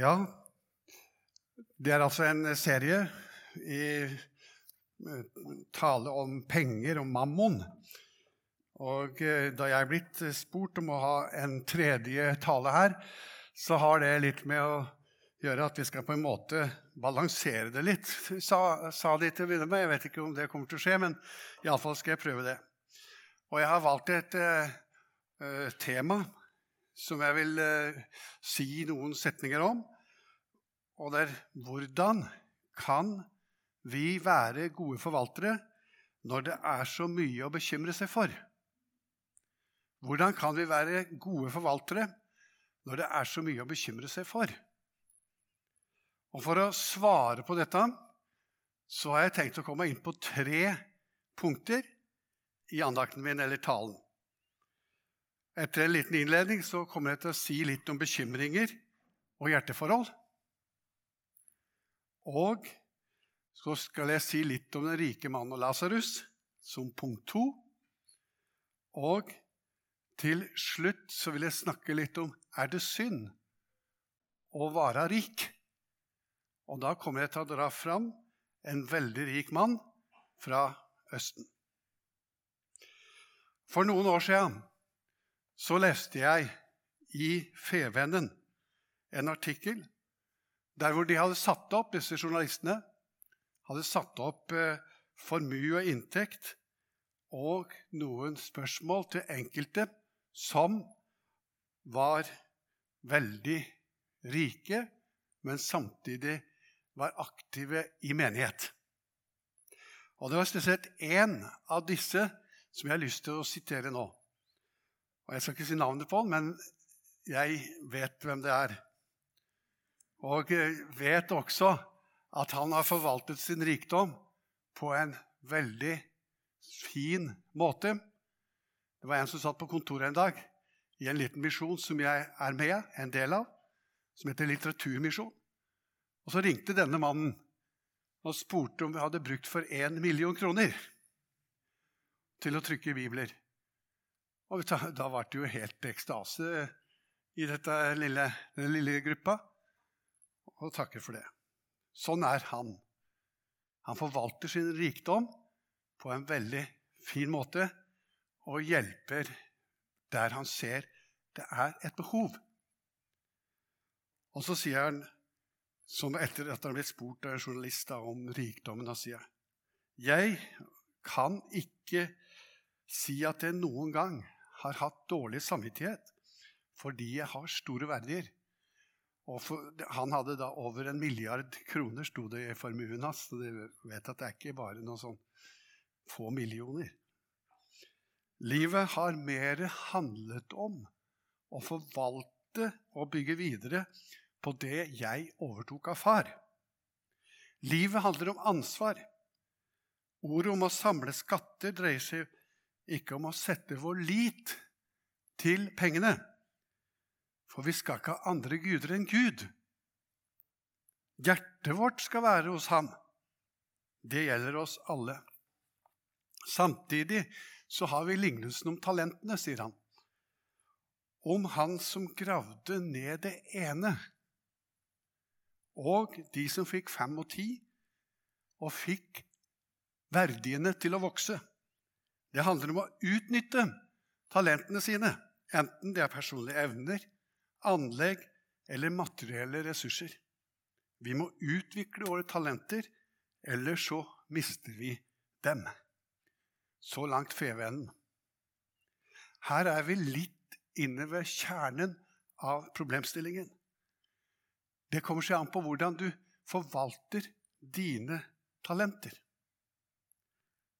Ja, det er altså en serie i eh, tale om penger og mammon. Og eh, da jeg er blitt spurt om å ha en tredje tale her, så har det litt med å gjøre at vi skal på en måte balansere det litt. Sa, sa de til å begynne med. Jeg vet ikke om det kommer til å skje, men iallfall skal jeg prøve det. Og jeg har valgt et uh, tema som jeg vil eh, si noen setninger om. Og det er hvordan kan vi være gode forvaltere når det er så mye å bekymre seg for? Hvordan kan vi være gode forvaltere når det er så mye å bekymre seg for? Og For å svare på dette så har jeg tenkt å komme inn på tre punkter i andakten min eller talen. Etter en liten innledning så kommer jeg til å si litt om bekymringer og hjerteforhold. Og så skal jeg si litt om den rike mannen og Lasarus som punkt to. Og til slutt så vil jeg snakke litt om er det synd å være rik. Og da kommer jeg til å dra fram en veldig rik mann fra Østen. For noen år siden så leste jeg i Fevennen en artikkel der hvor de hadde satt opp, disse journalistene hadde satt opp eh, formue og inntekt og noen spørsmål til enkelte som var veldig rike, men samtidig var aktive i menighet. Og Det var spesielt én av disse som jeg har lyst til å sitere nå. Og Jeg skal ikke si navnet på han, men jeg vet hvem det er. Og vet også at han har forvaltet sin rikdom på en veldig fin måte. Det var en som satt på kontoret en dag i en liten misjon som jeg er med, en del av, som heter Litteraturmisjon. Og Så ringte denne mannen og spurte om vi hadde brukt for én million kroner til å trykke bibler. Og da ble det jo helt ekstase i lille, denne lille gruppa. Og takker for det. Sånn er han. Han forvalter sin rikdom på en veldig fin måte og hjelper der han ser det er et behov. Og så sier han, som etter at han har blitt spurt av en journalist om rikdommen, han sier jeg kan ikke si at jeg noen gang har hatt dårlig samvittighet fordi jeg har store verdier. For, han hadde da over en milliard kroner, sto det i formuen hans. Så dere vet at det er ikke bare noen sånn få millioner. Livet har mer handlet om å forvalte og bygge videre på det jeg overtok av far. Livet handler om ansvar. Ordet om å samle skatter dreier seg ikke om å sette vår lit til pengene. For vi skal ikke ha andre guder enn Gud. Hjertet vårt skal være hos ham. Det gjelder oss alle. Samtidig så har vi lignelsen om talentene, sier han. Om han som gravde ned det ene, og de som fikk fem og ti, og fikk verdiene til å vokse. Det handler om å utnytte talentene sine, enten det er personlige evner, anlegg eller materielle ressurser. Vi må utvikle våre talenter, ellers så mister vi dem. Så langt Fevennen. Her er vi litt inne ved kjernen av problemstillingen. Det kommer seg an på hvordan du forvalter dine talenter.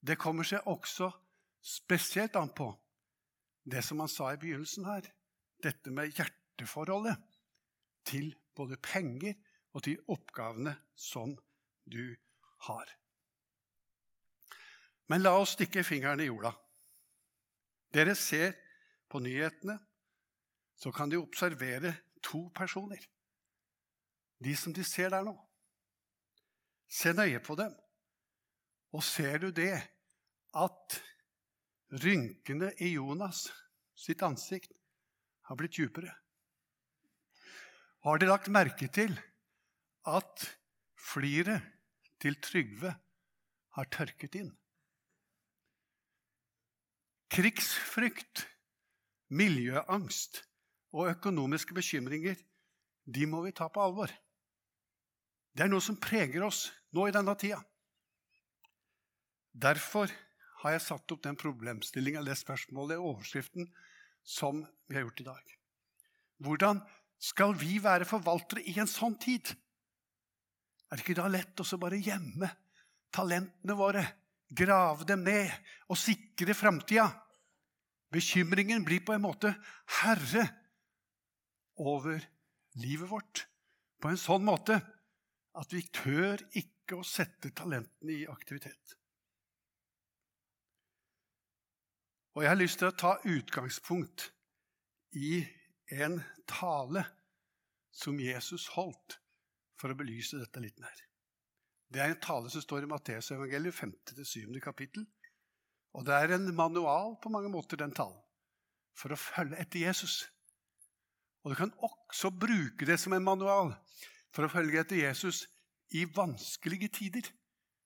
Det kommer seg også spesielt an på det som han sa i begynnelsen her, dette med hjerteforholdet til både penger og til oppgavene som du har. Men la oss stikke fingeren i jorda. Dere ser på nyhetene, så kan de observere to personer. De som de ser der nå. Se nøye på dem. Og ser du det at Rynkene i Jonas sitt ansikt har blitt djupere. Har dere lagt merke til at fliret til Trygve har tørket inn? Krigsfrykt, miljøangst og økonomiske bekymringer de må vi ta på alvor. Det er noe som preger oss nå i denne tida. Derfor har jeg satt opp den problemstillinga, det spørsmålet, i overskriften som vi har gjort i dag. Hvordan skal vi være forvaltere i en sånn tid? Er det ikke da lett å bare gjemme talentene våre, grave dem ned og sikre framtida? Bekymringen blir på en måte herre over livet vårt på en sånn måte at vi tør ikke å sette talentene i aktivitet. Og jeg har lyst til å ta utgangspunkt i en tale som Jesus holdt for å belyse dette litt mer. Det er en tale som står i Matteusevangeliet 5.-7. kapittel. Og det er en manual på mange måter, den talen, for å følge etter Jesus. Og du kan også bruke det som en manual for å følge etter Jesus i vanskelige tider.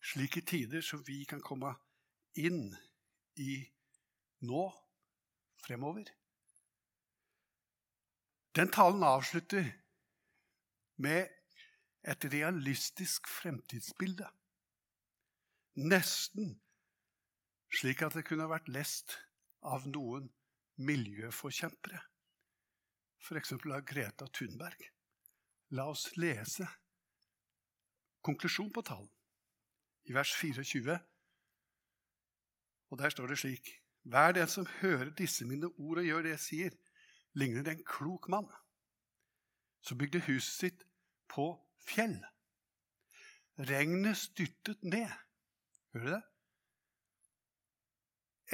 Slike tider som vi kan komme inn i nå fremover. Den talen avslutter med et realistisk fremtidsbilde. Nesten slik at det kunne vært lest av noen miljøforkjempere, f.eks. av Greta Thunberg. La oss lese konklusjon på talen i vers 24. Og der står det slik.: Hver den som hører disse mine ord og gjør det jeg sier, ligner det en klok mann som bygde huset sitt på fjell. Regnet styrtet ned. Hører du det?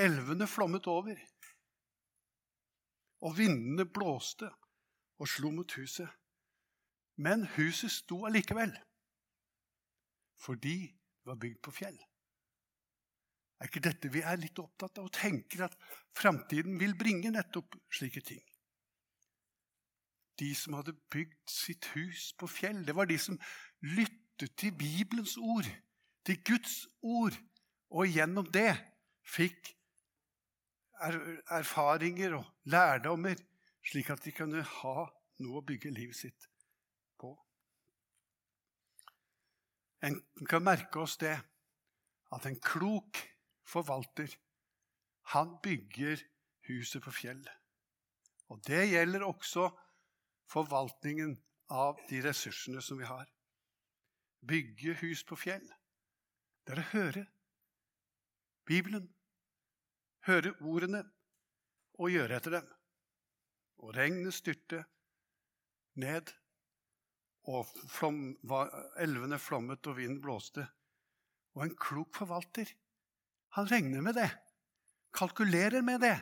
Elvene flommet over. Og vindene blåste og slo mot huset. Men huset sto allikevel, fordi det var bygd på fjell. Er ikke dette vi er litt opptatt av og tenker at framtiden vil bringe nettopp slike ting? de som hadde bygd sitt hus på fjell. Det var de som lyttet til Bibelens ord, til Guds ord, og gjennom det fikk erfaringer og lærdommer, slik at de kunne ha noe å bygge livet sitt på. En kan merke oss det at en klok forvalter, han bygger huset på fjell. Og det gjelder også forvaltningen av de ressursene som vi har. Bygge hus på fjell. Det er å høre Bibelen, høre ordene og gjøre etter dem. Og regnet styrte ned, og flom, elvene flommet og vinden blåste. Og en klok forvalter, han regner med det, kalkulerer med det,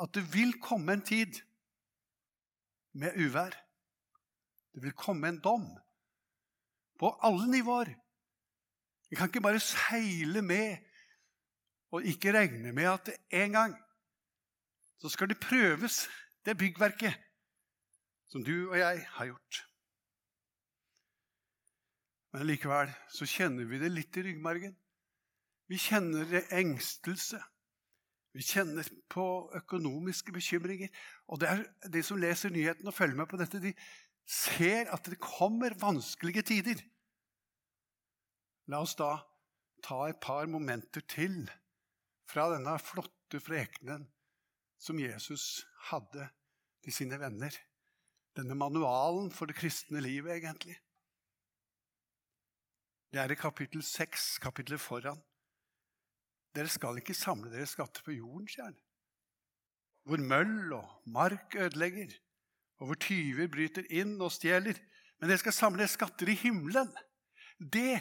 at det vil komme en tid med uvær. Det vil komme en dom på alle nivåer. Vi kan ikke bare seile med og ikke regne med at en gang så skal det prøves, det byggverket som du og jeg har gjort. Men likevel så kjenner vi det litt i ryggmargen. Vi kjenner engstelse. Vi kjenner på økonomiske bekymringer. Og det er De som leser nyhetene og følger med på dette, de ser at det kommer vanskelige tider. La oss da ta et par momenter til fra denne flotte frekenen som Jesus hadde til sine venner. Denne manualen for det kristne livet, egentlig. Det er i kapittel seks, kapittelet foran. Dere skal ikke samle dere skatter på jorden, sier han. Hvor møll og mark ødelegger, og hvor tyver bryter inn og stjeler. Men dere skal samle skatter i himmelen. Det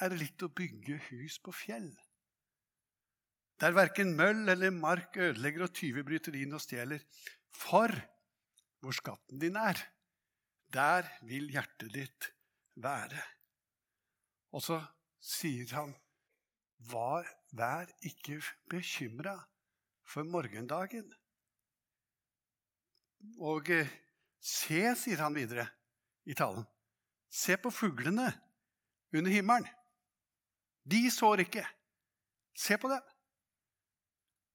er litt å bygge hus på fjell. Der verken møll eller mark ødelegger og tyver bryter inn og stjeler. For hvor skatten din er, der vil hjertet ditt være. Og så sier han var, vær ikke bekymra for morgendagen. Og eh, Se, sier han videre i talen. Se på fuglene under himmelen. De sår ikke. Se på dem.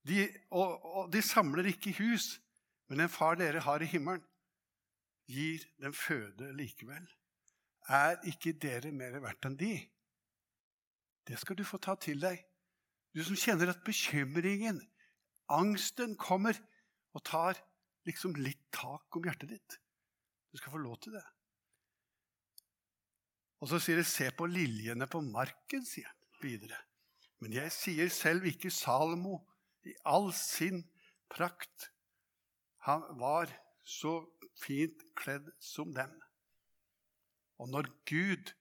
De, og, og de samler ikke hus, men den far dere har i himmelen, gir dem føde likevel. Er ikke dere mer verdt enn de? Det skal du få ta til deg. Du som kjenner at bekymringen, angsten, kommer og tar liksom litt tak om hjertet ditt. Du skal få lov til det. Og så sier det 'se på liljene på marken', sier han videre. Men jeg sier selv ikke Salomo i all sin prakt. Han var så fint kledd som dem. Og når Gud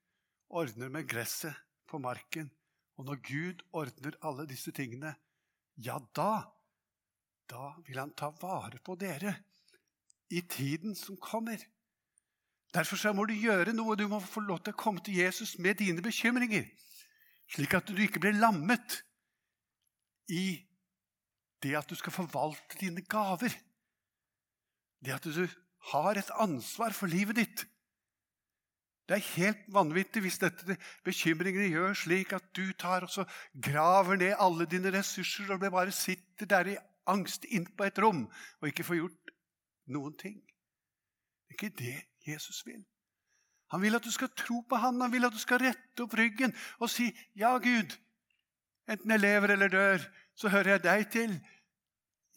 ordner med gresset på marken, og når Gud ordner alle disse tingene, ja, da da vil han ta vare på dere i tiden som kommer. Derfor må du gjøre noe. Du må få lov til å komme til Jesus med dine bekymringer, slik at du ikke blir lammet i det at du skal forvalte dine gaver. Det at du har et ansvar for livet ditt. Det er helt vanvittig hvis dette bekymringene gjør slik at du tar og graver ned alle dine ressurser og bare sitter der i angst inn på et rom og ikke får gjort noen ting. Det er ikke det Jesus vil. Han vil at du skal tro på han, han vil at du skal rette opp ryggen og si, 'Ja, Gud, enten jeg lever eller dør, så hører jeg deg til.'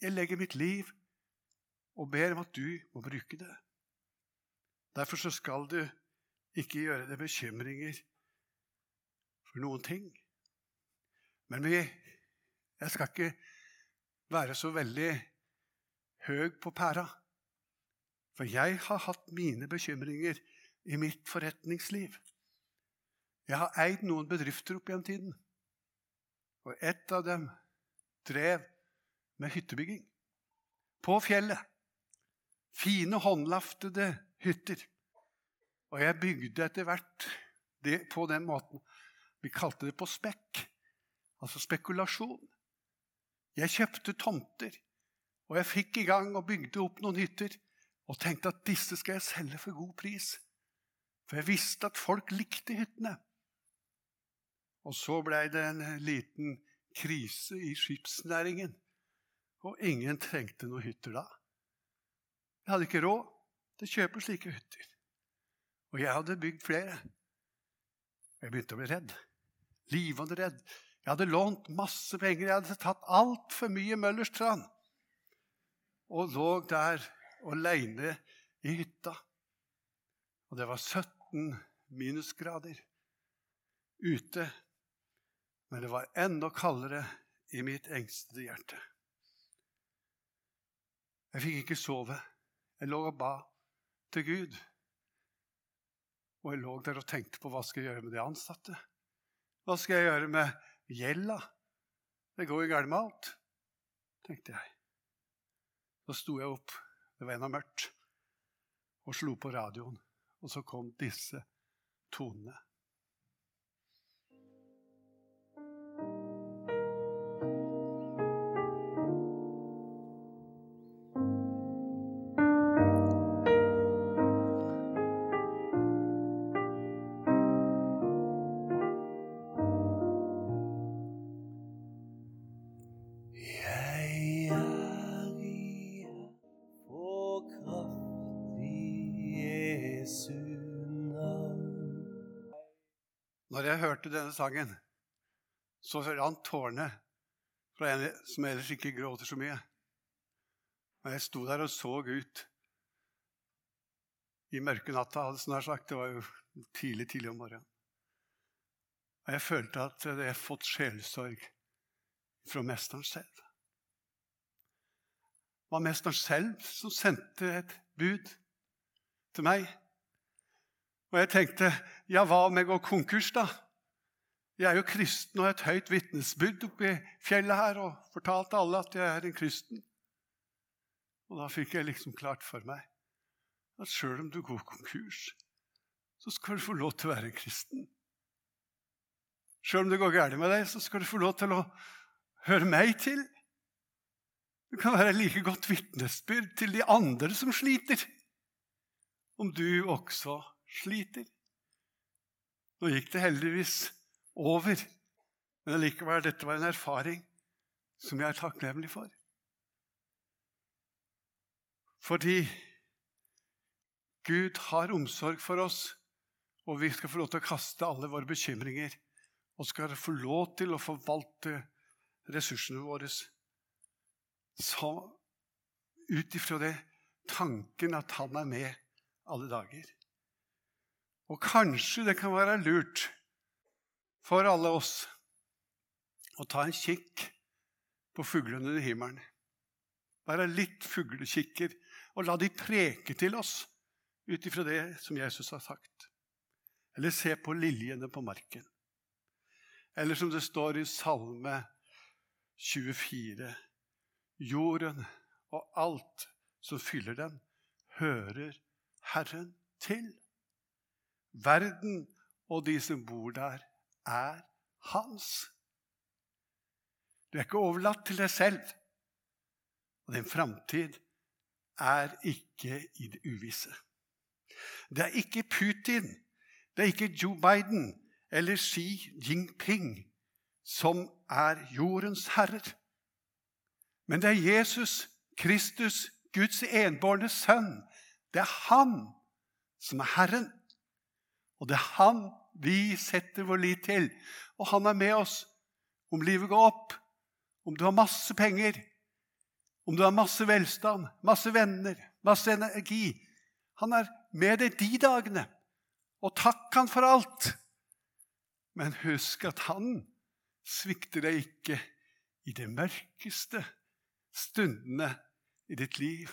Jeg legger mitt liv og ber om at du må bruke det. Derfor så skal du ikke gjøre deg bekymringer for noen ting. Men vi, jeg skal ikke være så veldig høy på pæra. For jeg har hatt mine bekymringer i mitt forretningsliv. Jeg har eid noen bedrifter opp gjennom tiden. Og ett av dem drev med hyttebygging. På fjellet. Fine, håndlaftede hytter. Og jeg bygde etter hvert det på den måten. Vi kalte det på spekk. Altså spekulasjon. Jeg kjøpte tomter, og jeg fikk i gang og bygde opp noen hytter. Og tenkte at disse skal jeg selge for god pris. For jeg visste at folk likte hyttene. Og så blei det en liten krise i skipsnæringen. Og ingen trengte noen hytter da. Jeg hadde ikke råd til å kjøpe slike hytter. Og jeg hadde bygd flere. Jeg begynte å bli redd. Livende redd. Jeg hadde lånt masse penger. Jeg hadde tatt altfor mye Møllers tran. Og lå der aleine i hytta. Og det var 17 minusgrader ute. Men det var enda kaldere i mitt engstede hjerte. Jeg fikk ikke sove. Jeg lå og ba til Gud. Og jeg lå der og tenkte på hva skal jeg gjøre med de ansatte. Hva skal jeg gjøre med gjelda. Det går jo galt med alt, tenkte jeg. Så sto jeg opp, det var ennå mørkt, og slo på radioen. Og så kom disse tonene. Hørte denne sangen, så rant tårene fra en som ellers ikke gråter så mye. Og jeg sto der og så ut i mørke natta, hadde snart sagt. Det var jo tidlig, tidlig om morgenen. Og jeg følte at jeg hadde fått sjelesorg fra mesteren selv. Det var mesteren selv som sendte et bud til meg og jeg tenkte ja, hva om jeg går konkurs, da? Jeg er jo kristen og har et høyt vitnesbyrd oppe i fjellet her og fortalte alle at jeg er en kristen. Og da fikk jeg liksom klart for meg at sjøl om du går konkurs, så skal du få lov til å være en kristen. Sjøl om det går galt med deg, så skal du få lov til å høre meg til. Du kan være like godt vitnesbyrd til de andre som sliter. om du også sliter. Nå gikk det heldigvis over, men allikevel, dette var en erfaring som jeg er takknemlig for. Fordi Gud har omsorg for oss, og vi skal få lov til å kaste alle våre bekymringer og skal få lov til å forvalte ressursene våre så ut ifra det tanken at han er med alle dager. Og kanskje det kan være lurt for alle oss å ta en kikk på fuglene i himmelen. Være litt fuglekikker og la de preke til oss ut ifra det som Jesus har sagt. Eller se på liljene på marken. Eller som det står i Salme 24.: Jorden og alt som fyller den, hører Herren til. Verden og de som bor der, er hans. Du er ikke overlatt til deg selv. Og din framtid er ikke i det uvisse. Det er ikke Putin, det er ikke Joe Biden eller Xi Jinping som er jordens herrer. Men det er Jesus Kristus, Guds enbårne sønn. Det er han som er Herren. Og det er han vi setter vår lit til. Og han er med oss om livet går opp, om du har masse penger, om du har masse velstand, masse venner, masse energi. Han er med deg de dagene. Og takk han for alt. Men husk at han svikter deg ikke i de mørkeste stundene i ditt liv.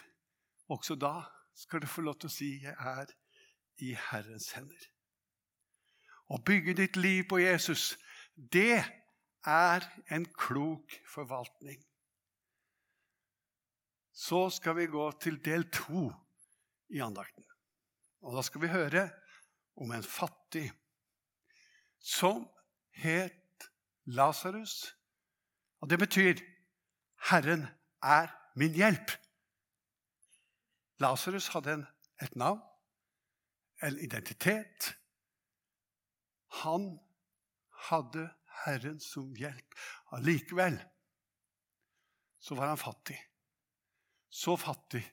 Også da skal du få lov til å si 'Jeg er i Herrens hender'. Å bygge ditt liv på Jesus, det er en klok forvaltning. Så skal vi gå til del to i andakten. Og da skal vi høre om en fattig som het Lasarus. Og det betyr 'Herren er min hjelp'. Lasarus hadde en, et navn, en identitet. Han hadde Herren som hjelp. Allikevel så var han fattig. Så fattig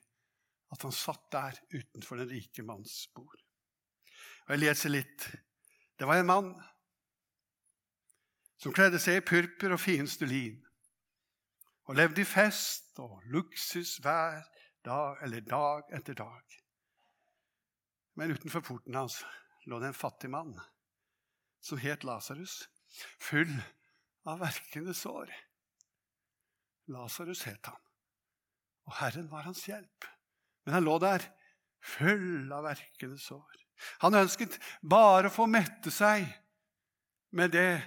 at han satt der utenfor den rike manns bord. Og Jeg leser litt. Det var en mann som kledde seg i purpur og fineste lin, og levde i fest og luksus hver dag eller dag etter dag. Men utenfor porten hans lå det en fattig mann som het Lasarus, full av verkende sår. Lasarus het han, og Herren var hans hjelp. Men han lå der, full av verkende sår. Han ønsket bare å få mette seg med det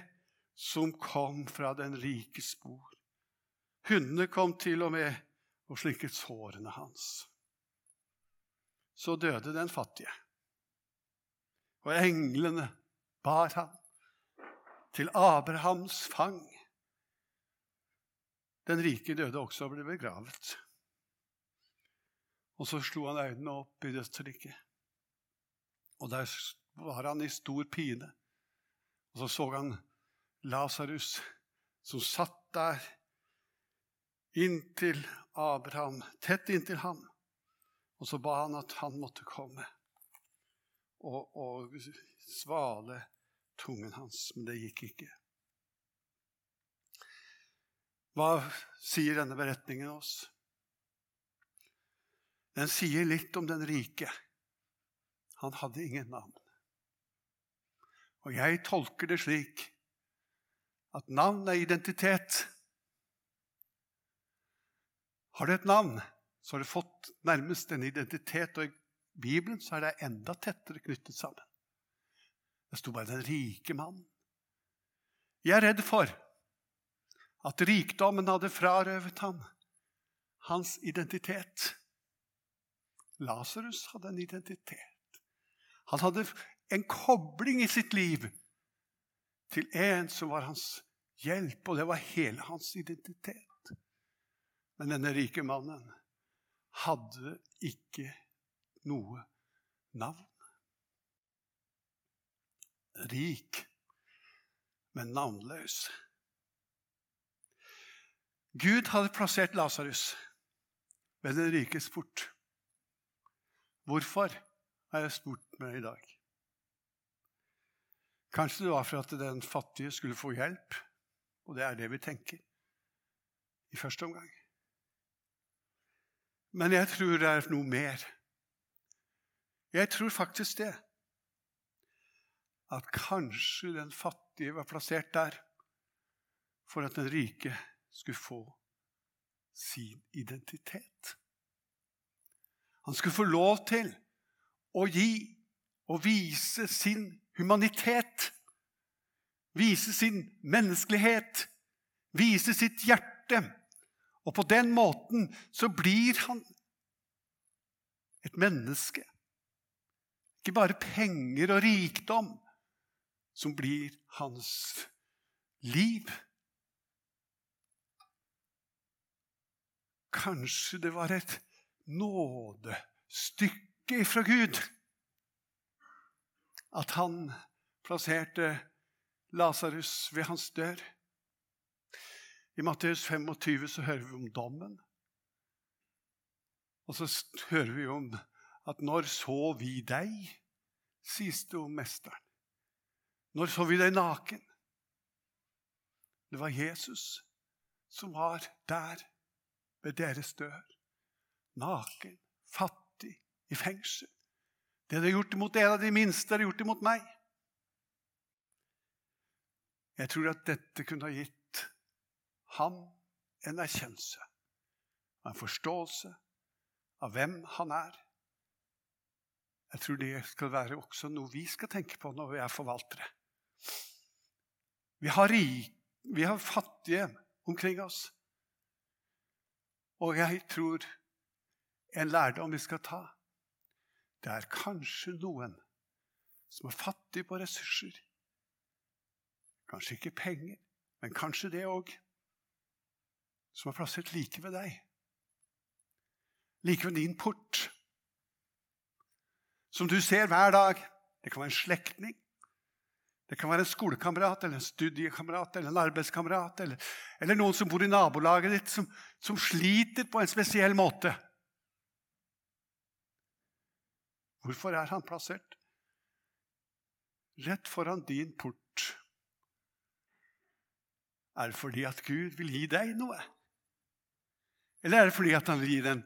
som kom fra den rikes bord. Hundene kom til og med og slinket sårene hans. Så døde den fattige, og englene bar han til Abrahams fang. Den rike døde også og ble begravet. Og så slo han øynene opp i dødsriket. Og der var han i stor pine. Og så så han Lasarus som satt der inntil Abraham, tett inntil ham. Og så ba han at han måtte komme og, og svale tungen hans. Men det gikk ikke. Hva sier denne beretningen oss? Den sier litt om den rike. Han hadde ingen navn. Og jeg tolker det slik at navn er identitet. Har du et navn, så har du fått nærmest en identitet. Og i Bibelen så er det enda tettere knyttet sammen. Det sto bare 'den rike mannen'. Jeg er redd for at rikdommen hadde frarøvet ham hans identitet. Lasarus hadde en identitet. Han hadde en kobling i sitt liv til en som var hans hjelp, og det var hele hans identitet. Men denne rike mannen hadde ikke noe navn. Rik, men navnløs. Gud hadde plassert Lasarus ved den rikes port. Hvorfor, har jeg spurt meg i dag. Kanskje det var for at den fattige skulle få hjelp, og det er det vi tenker i første omgang. Men jeg tror det er noe mer. Jeg tror faktisk det. At kanskje den fattige var plassert der for at den rike skulle få sin identitet. Han skulle få lov til å gi og vise sin humanitet. Vise sin menneskelighet. Vise sitt hjerte. Og på den måten så blir han et menneske. Ikke bare penger og rikdom som blir hans liv. Kanskje det var et nådestykke fra Gud at han plasserte Lasarus ved hans dør. I Matteus 25 så hører vi om dommen. Og så hører vi om at 'når så vi deg', sies det om mesteren. Når så vi deg naken? Det var Jesus som var der ved deres dør. Naken, fattig, i fengsel. Det dere har gjort imot en av de minste, har gjort imot meg. Jeg tror at dette kunne ha gitt ham en erkjennelse, en forståelse av hvem han er. Jeg tror det skal være også noe vi skal tenke på når vi er forvaltere. Vi har, rik, vi har fattige omkring oss. Og jeg tror en lærdom vi skal ta, det er kanskje noen som er fattig på ressurser. Kanskje ikke penger, men kanskje det òg. Som er plassert like ved deg. Like ved din port. Som du ser hver dag. Det kan være en slektning. Det kan være en skolekamerat eller en studiekamerat eller en arbeidskamerat eller, eller noen som bor i nabolaget ditt, som, som sliter på en spesiell måte. Hvorfor er han plassert rett foran din port? Er det fordi at Gud vil gi deg noe? Eller er det fordi at han vil gi den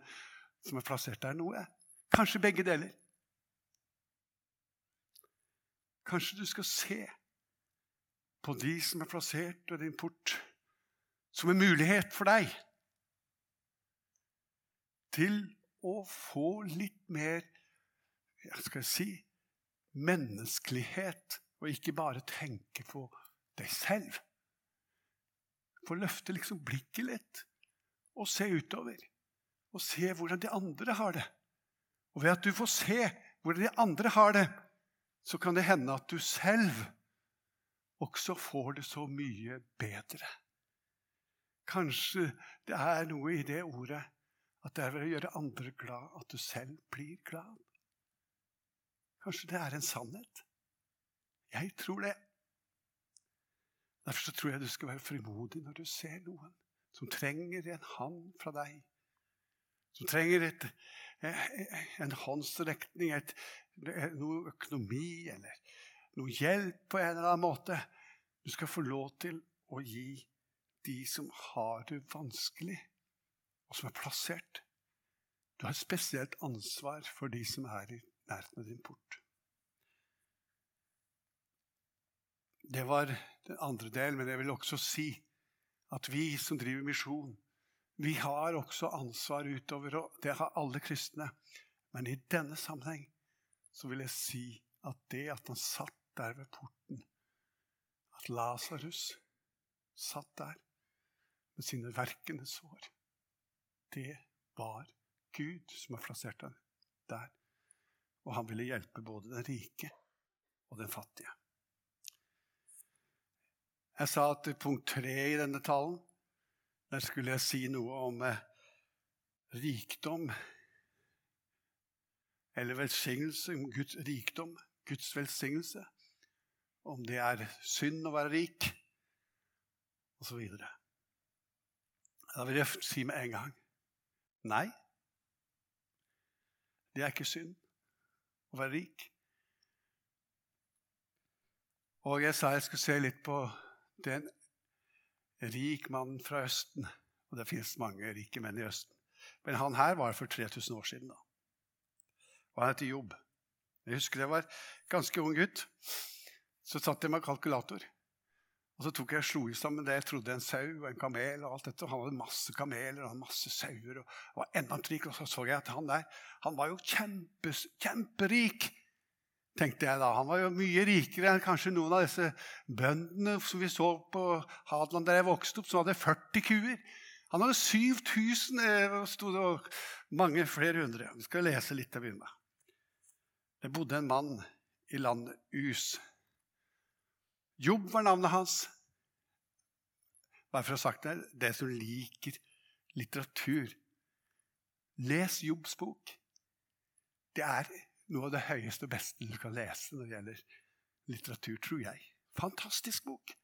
som er plassert der, noe? Kanskje begge deler. Kanskje du skal se på de som er plassert ved din port, som en mulighet for deg til å få litt mer jeg skal si, menneskelighet, og ikke bare tenke på deg selv. Få løfte liksom blikket litt og se utover. Og se hvordan de andre har det. Og ved at du får se hvordan de andre har det, så kan det hende at du selv også får det så mye bedre. Kanskje det er noe i det ordet at det er ved å gjøre andre glad at du selv blir glad. Kanskje det er en sannhet. Jeg tror det. Derfor tror jeg du skal være frimodig når du ser noen som trenger en hånd fra deg. Som trenger et, en håndsrekning, et, noe økonomi eller noe hjelp på en eller annen måte. Du skal få lov til å gi de som har det vanskelig, og som er plassert. Du har et spesielt ansvar for de som er i nærheten av din port. Det var den andre delen, men jeg vil også si at vi som driver misjon, vi har også ansvar utover, og det har alle kristne. Men i denne sammenheng så vil jeg si at det at han satt der ved porten, at Lasarus satt der med sine verkende sår, det var Gud som har plassert ham der. Og han ville hjelpe både den rike og den fattige. Jeg sa at punkt tre i denne talen der skulle jeg si noe om eh, rikdom eller velsignelse, Guds rikdom, Guds velsignelse, om det er synd å være rik, osv. Da vil jeg si med en gang nei. Det er ikke synd å være rik. Og jeg sa jeg skulle se litt på den rik mannen fra Østen. Og det fins mange rike menn i Østen. Men han her var for 3000 år siden. da. Og han heter Jobb. Jeg husker jeg var ganske ung gutt. Så satt jeg med kalkulator. Og så tok jeg slo sammen det jeg trodde en sau og en kamel. og alt dette. Og han hadde masse kameler og masse sauer og var enda rik. Og så så jeg at han der han var jo kjempes, kjemperik, tenkte jeg da. Han var jo mye rikere enn kanskje noen av disse bøndene som vi så på Hadeland der jeg vokste opp, som hadde 40 kuer. Han hadde 7000 eh, og mange flere hundre. Vi skal lese litt til å begynne med. Det bodde en mann i landet Us Jobb var navnet hans. Bare for å ha sagt det, det som liker litteratur Les Jobbs bok. Det er noe av det høyeste og beste du kan lese når det gjelder litteratur, tror jeg. Fantastisk bok.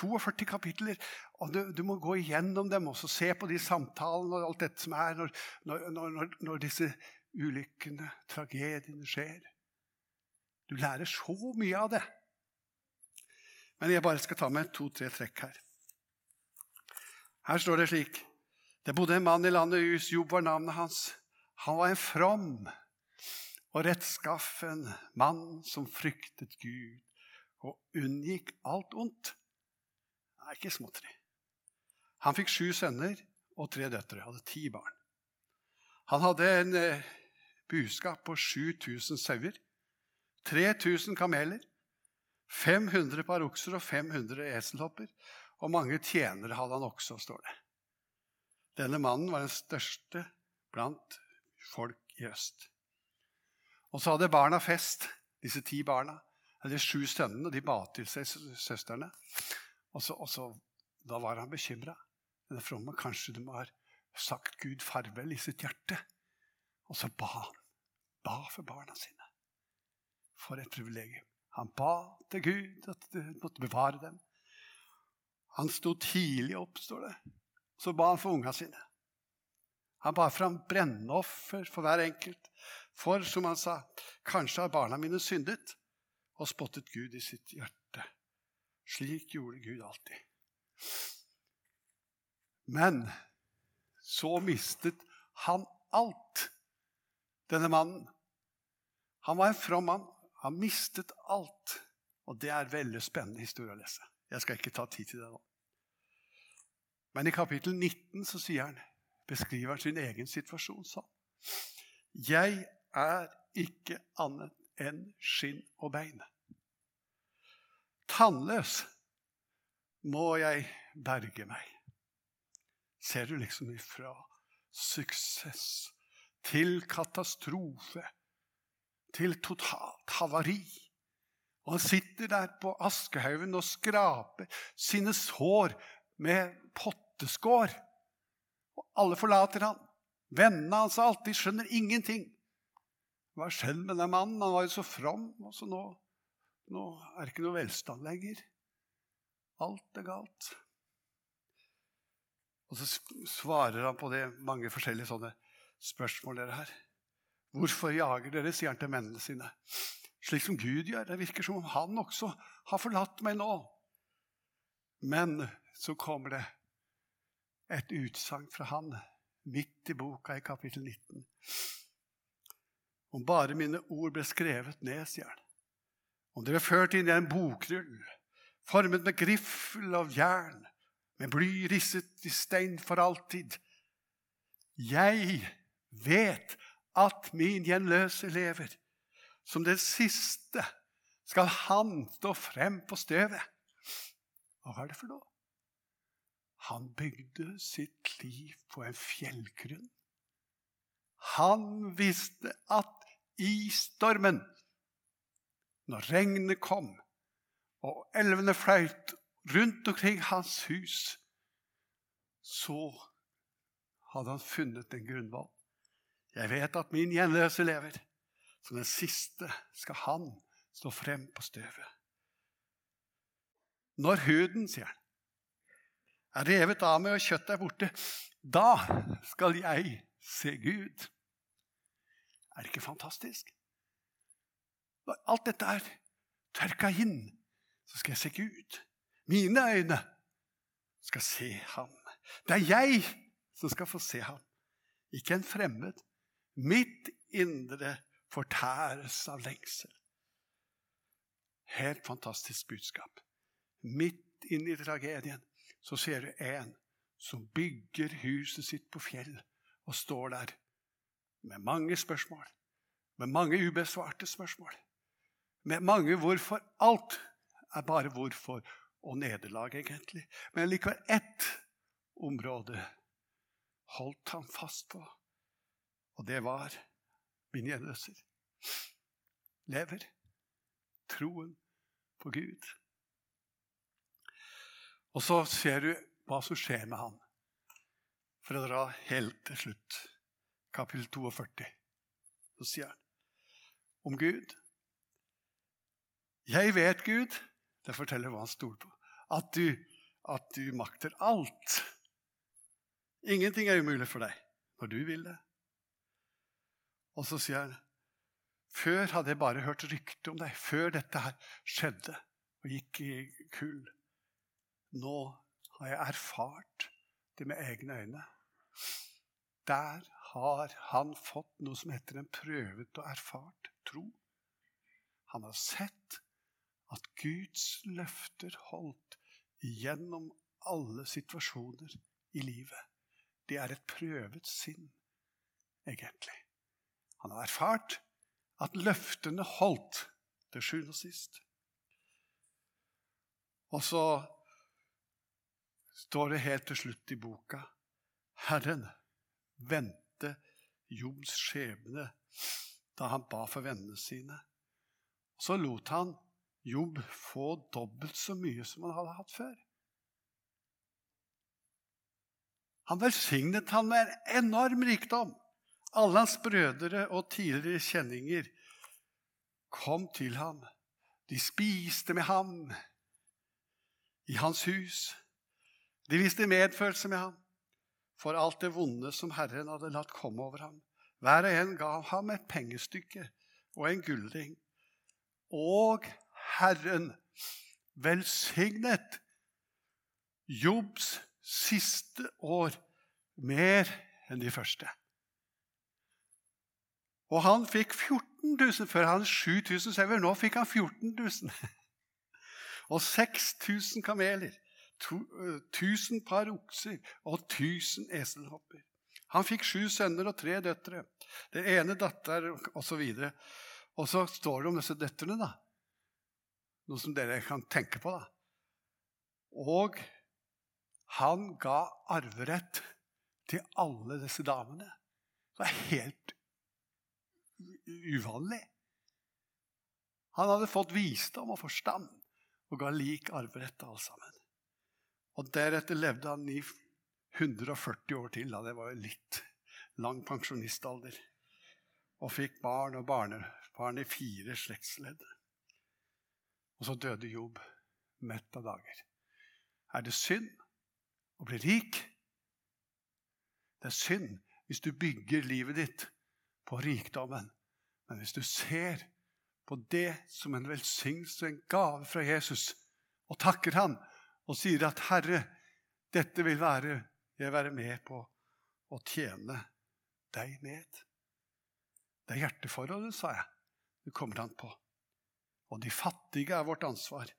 42 kapitler. og du, du, må gå igjennom dem og se på de samtalene og alt dette som er når, når, når, når disse ulykkene, tragediene, skjer. Du lærer så mye av det. Men jeg bare skal ta med to-tre trekk her. Her står det slik Det bodde en mann i landet Us, Jobb var navnet hans. Han var en from og rettskaffen mann som fryktet Gud og unngikk alt ondt. Er ikke småtteri. Han fikk sju sønner og tre døtre. Hadde ti barn. Han hadde en eh, buskap på 7000 sauer, 3000 kameler, 500 par okser og 500 eselhopper. Og mange tjenere hadde han også, står det. Denne mannen var den største blant folk i øst. Og så hadde barna fest, disse ti barna. De sju sønnene de ba til seg søstrene. Og så, og så, Da var han bekymra. Denne fromme, kanskje de har sagt Gud farvel i sitt hjerte. Og så ba han. Ba for barna sine. For et privilegium. Han ba til Gud at du måtte bevare dem. Han sto tidlig opp, står det. Så ba han for unga sine. Han bar fram brennoffer for hver enkelt. For, som han sa, kanskje har barna mine syndet og spottet Gud i sitt hjerte. Slik gjorde Gud alltid. Men så mistet han alt, denne mannen. Han var en from mann. Han mistet alt. Og det er veldig spennende historie å lese. Jeg skal ikke ta tid til det nå. Men i kapittel 19 så sier han, beskriver han sin egen situasjon sånn. Jeg er ikke annet enn skinn og bein. Tannløs må jeg berge meg. Ser du liksom ifra suksess til katastrofe til totalt havari. Og han sitter der på Askehaugen og skraper sine sår med potteskår. Og alle forlater han. Vennene hans alltid skjønner ingenting. Hva har skjedd med den mannen? Han var jo så from. og så nå, nå er det ikke noe velstand lenger. Alt er galt. Og så svarer han på det mange forskjellige sånne spørsmål dere her. Hvorfor jager dere, sier han til mennene sine. Slik som Gud gjør. Det virker som om han også har forlatt meg nå. Men så kommer det et utsagn fra han midt i boka i kapittel 19. Om bare mine ord ble skrevet ned, sier han. Om dere ført inn i en bokrull, formet med griffel av jern, med bly risset i stein for alltid. Jeg vet at min gjenløse lever. Som det siste skal han stå frem på støvet. Hva er det for noe? Han bygde sitt liv på en fjellgrunn. Han visste at i stormen, når regnet kom og elvene fløyt rundt omkring hans hus, så hadde han funnet en grunnvoll. Jeg vet at min gjenløse lever, Som den siste skal han stå frem på støvet. Når huden, sier han, er revet av meg og kjøttet er borte, da skal jeg se Gud. Er det ikke fantastisk? Når alt dette er tørka inn, så skal jeg se Gud. Mine øyne skal se ham. Det er jeg som skal få se ham, ikke en fremmed. Mitt indre fortæres av lengsel. Helt fantastisk budskap. Midt inn i tragedien så ser du en som bygger huset sitt på fjell, og står der med mange spørsmål, med mange ubesvarte spørsmål, med mange hvorfor. Alt er bare hvorfor og nederlag, egentlig. Men likevel ett område holdt han fast på, og det var min gjenløser. Lever troen på Gud. Og så ser du hva som skjer med han. For å dra helt til slutt, kapittel 42, så sier han om Gud Jeg vet, Gud, det forteller hva han stoler på, at du, at du makter alt. Ingenting er umulig for deg når du vil det. Og så sier han før hadde jeg bare hørt rykte om deg, før dette her skjedde og gikk i kull. Nå har jeg erfart det med egne øyne. Der har han fått noe som heter en prøvet og erfart tro. Han har sett at Guds løfter holdt gjennom alle situasjoner i livet. Det er et prøvet sinn, egentlig. Han har erfart at løftene holdt til sjuende og sist. Og så står det helt til slutt i boka Herren vendte Jobs skjebne da han ba for vennene sine. Så lot han Jobb få dobbelt så mye som han hadde hatt før. Han velsignet han med en enorm rikdom. Alle hans brødre og tidligere kjenninger kom til ham. De spiste med ham i hans hus. De viste medfølelse med ham for alt det vonde som Herren hadde latt komme over ham. Hver og en ga ham et pengestykke og en gullring. Og Herren velsignet Jobbs siste år mer enn de første. Og han fikk 14 000 før han 7000 sauer. Nå fikk han 14 000. Og 6000 kameler. 1000 eh, par okser og 1000 eselhopper. Han fikk sju sønner og tre døtre. Den ene datter osv. Og, og så står det om disse døtrene, da. Noe som dere kan tenke på. da. Og han ga arverett til alle disse damene. Det er helt uvanlig. Han hadde fått visdom og forstand og ga lik arverett alle sammen. Og Deretter levde han i 140 år til. Da. Det var jo litt lang pensjonistalder. Og fikk barn og barnebarn i fire slektsledd. Og så døde Jobb mett av dager. Er det synd å bli rik? Det er synd hvis du bygger livet ditt på rikdommen. Men hvis du ser på det som en velsignelse, en gave fra Jesus, og takker Han og sier at 'Herre, dette vil være, jeg være med på å tjene deg med'. Det er hjerteforholdet, sa jeg. Det kommer han på. Og de fattige er vårt ansvar.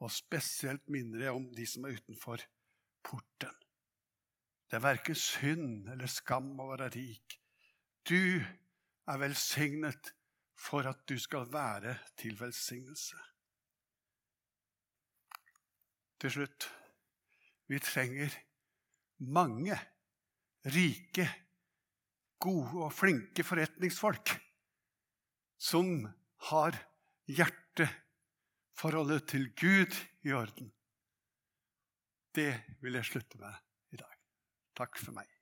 Og spesielt minner jeg om de som er utenfor porten. Det er verken synd eller skam å være rik. Du er velsignet for at du skal være til velsignelse. Til slutt vi trenger mange rike, gode og flinke forretningsfolk som har hjerteforholdet til Gud i orden. Det vil jeg slutte med i dag. Takk for meg.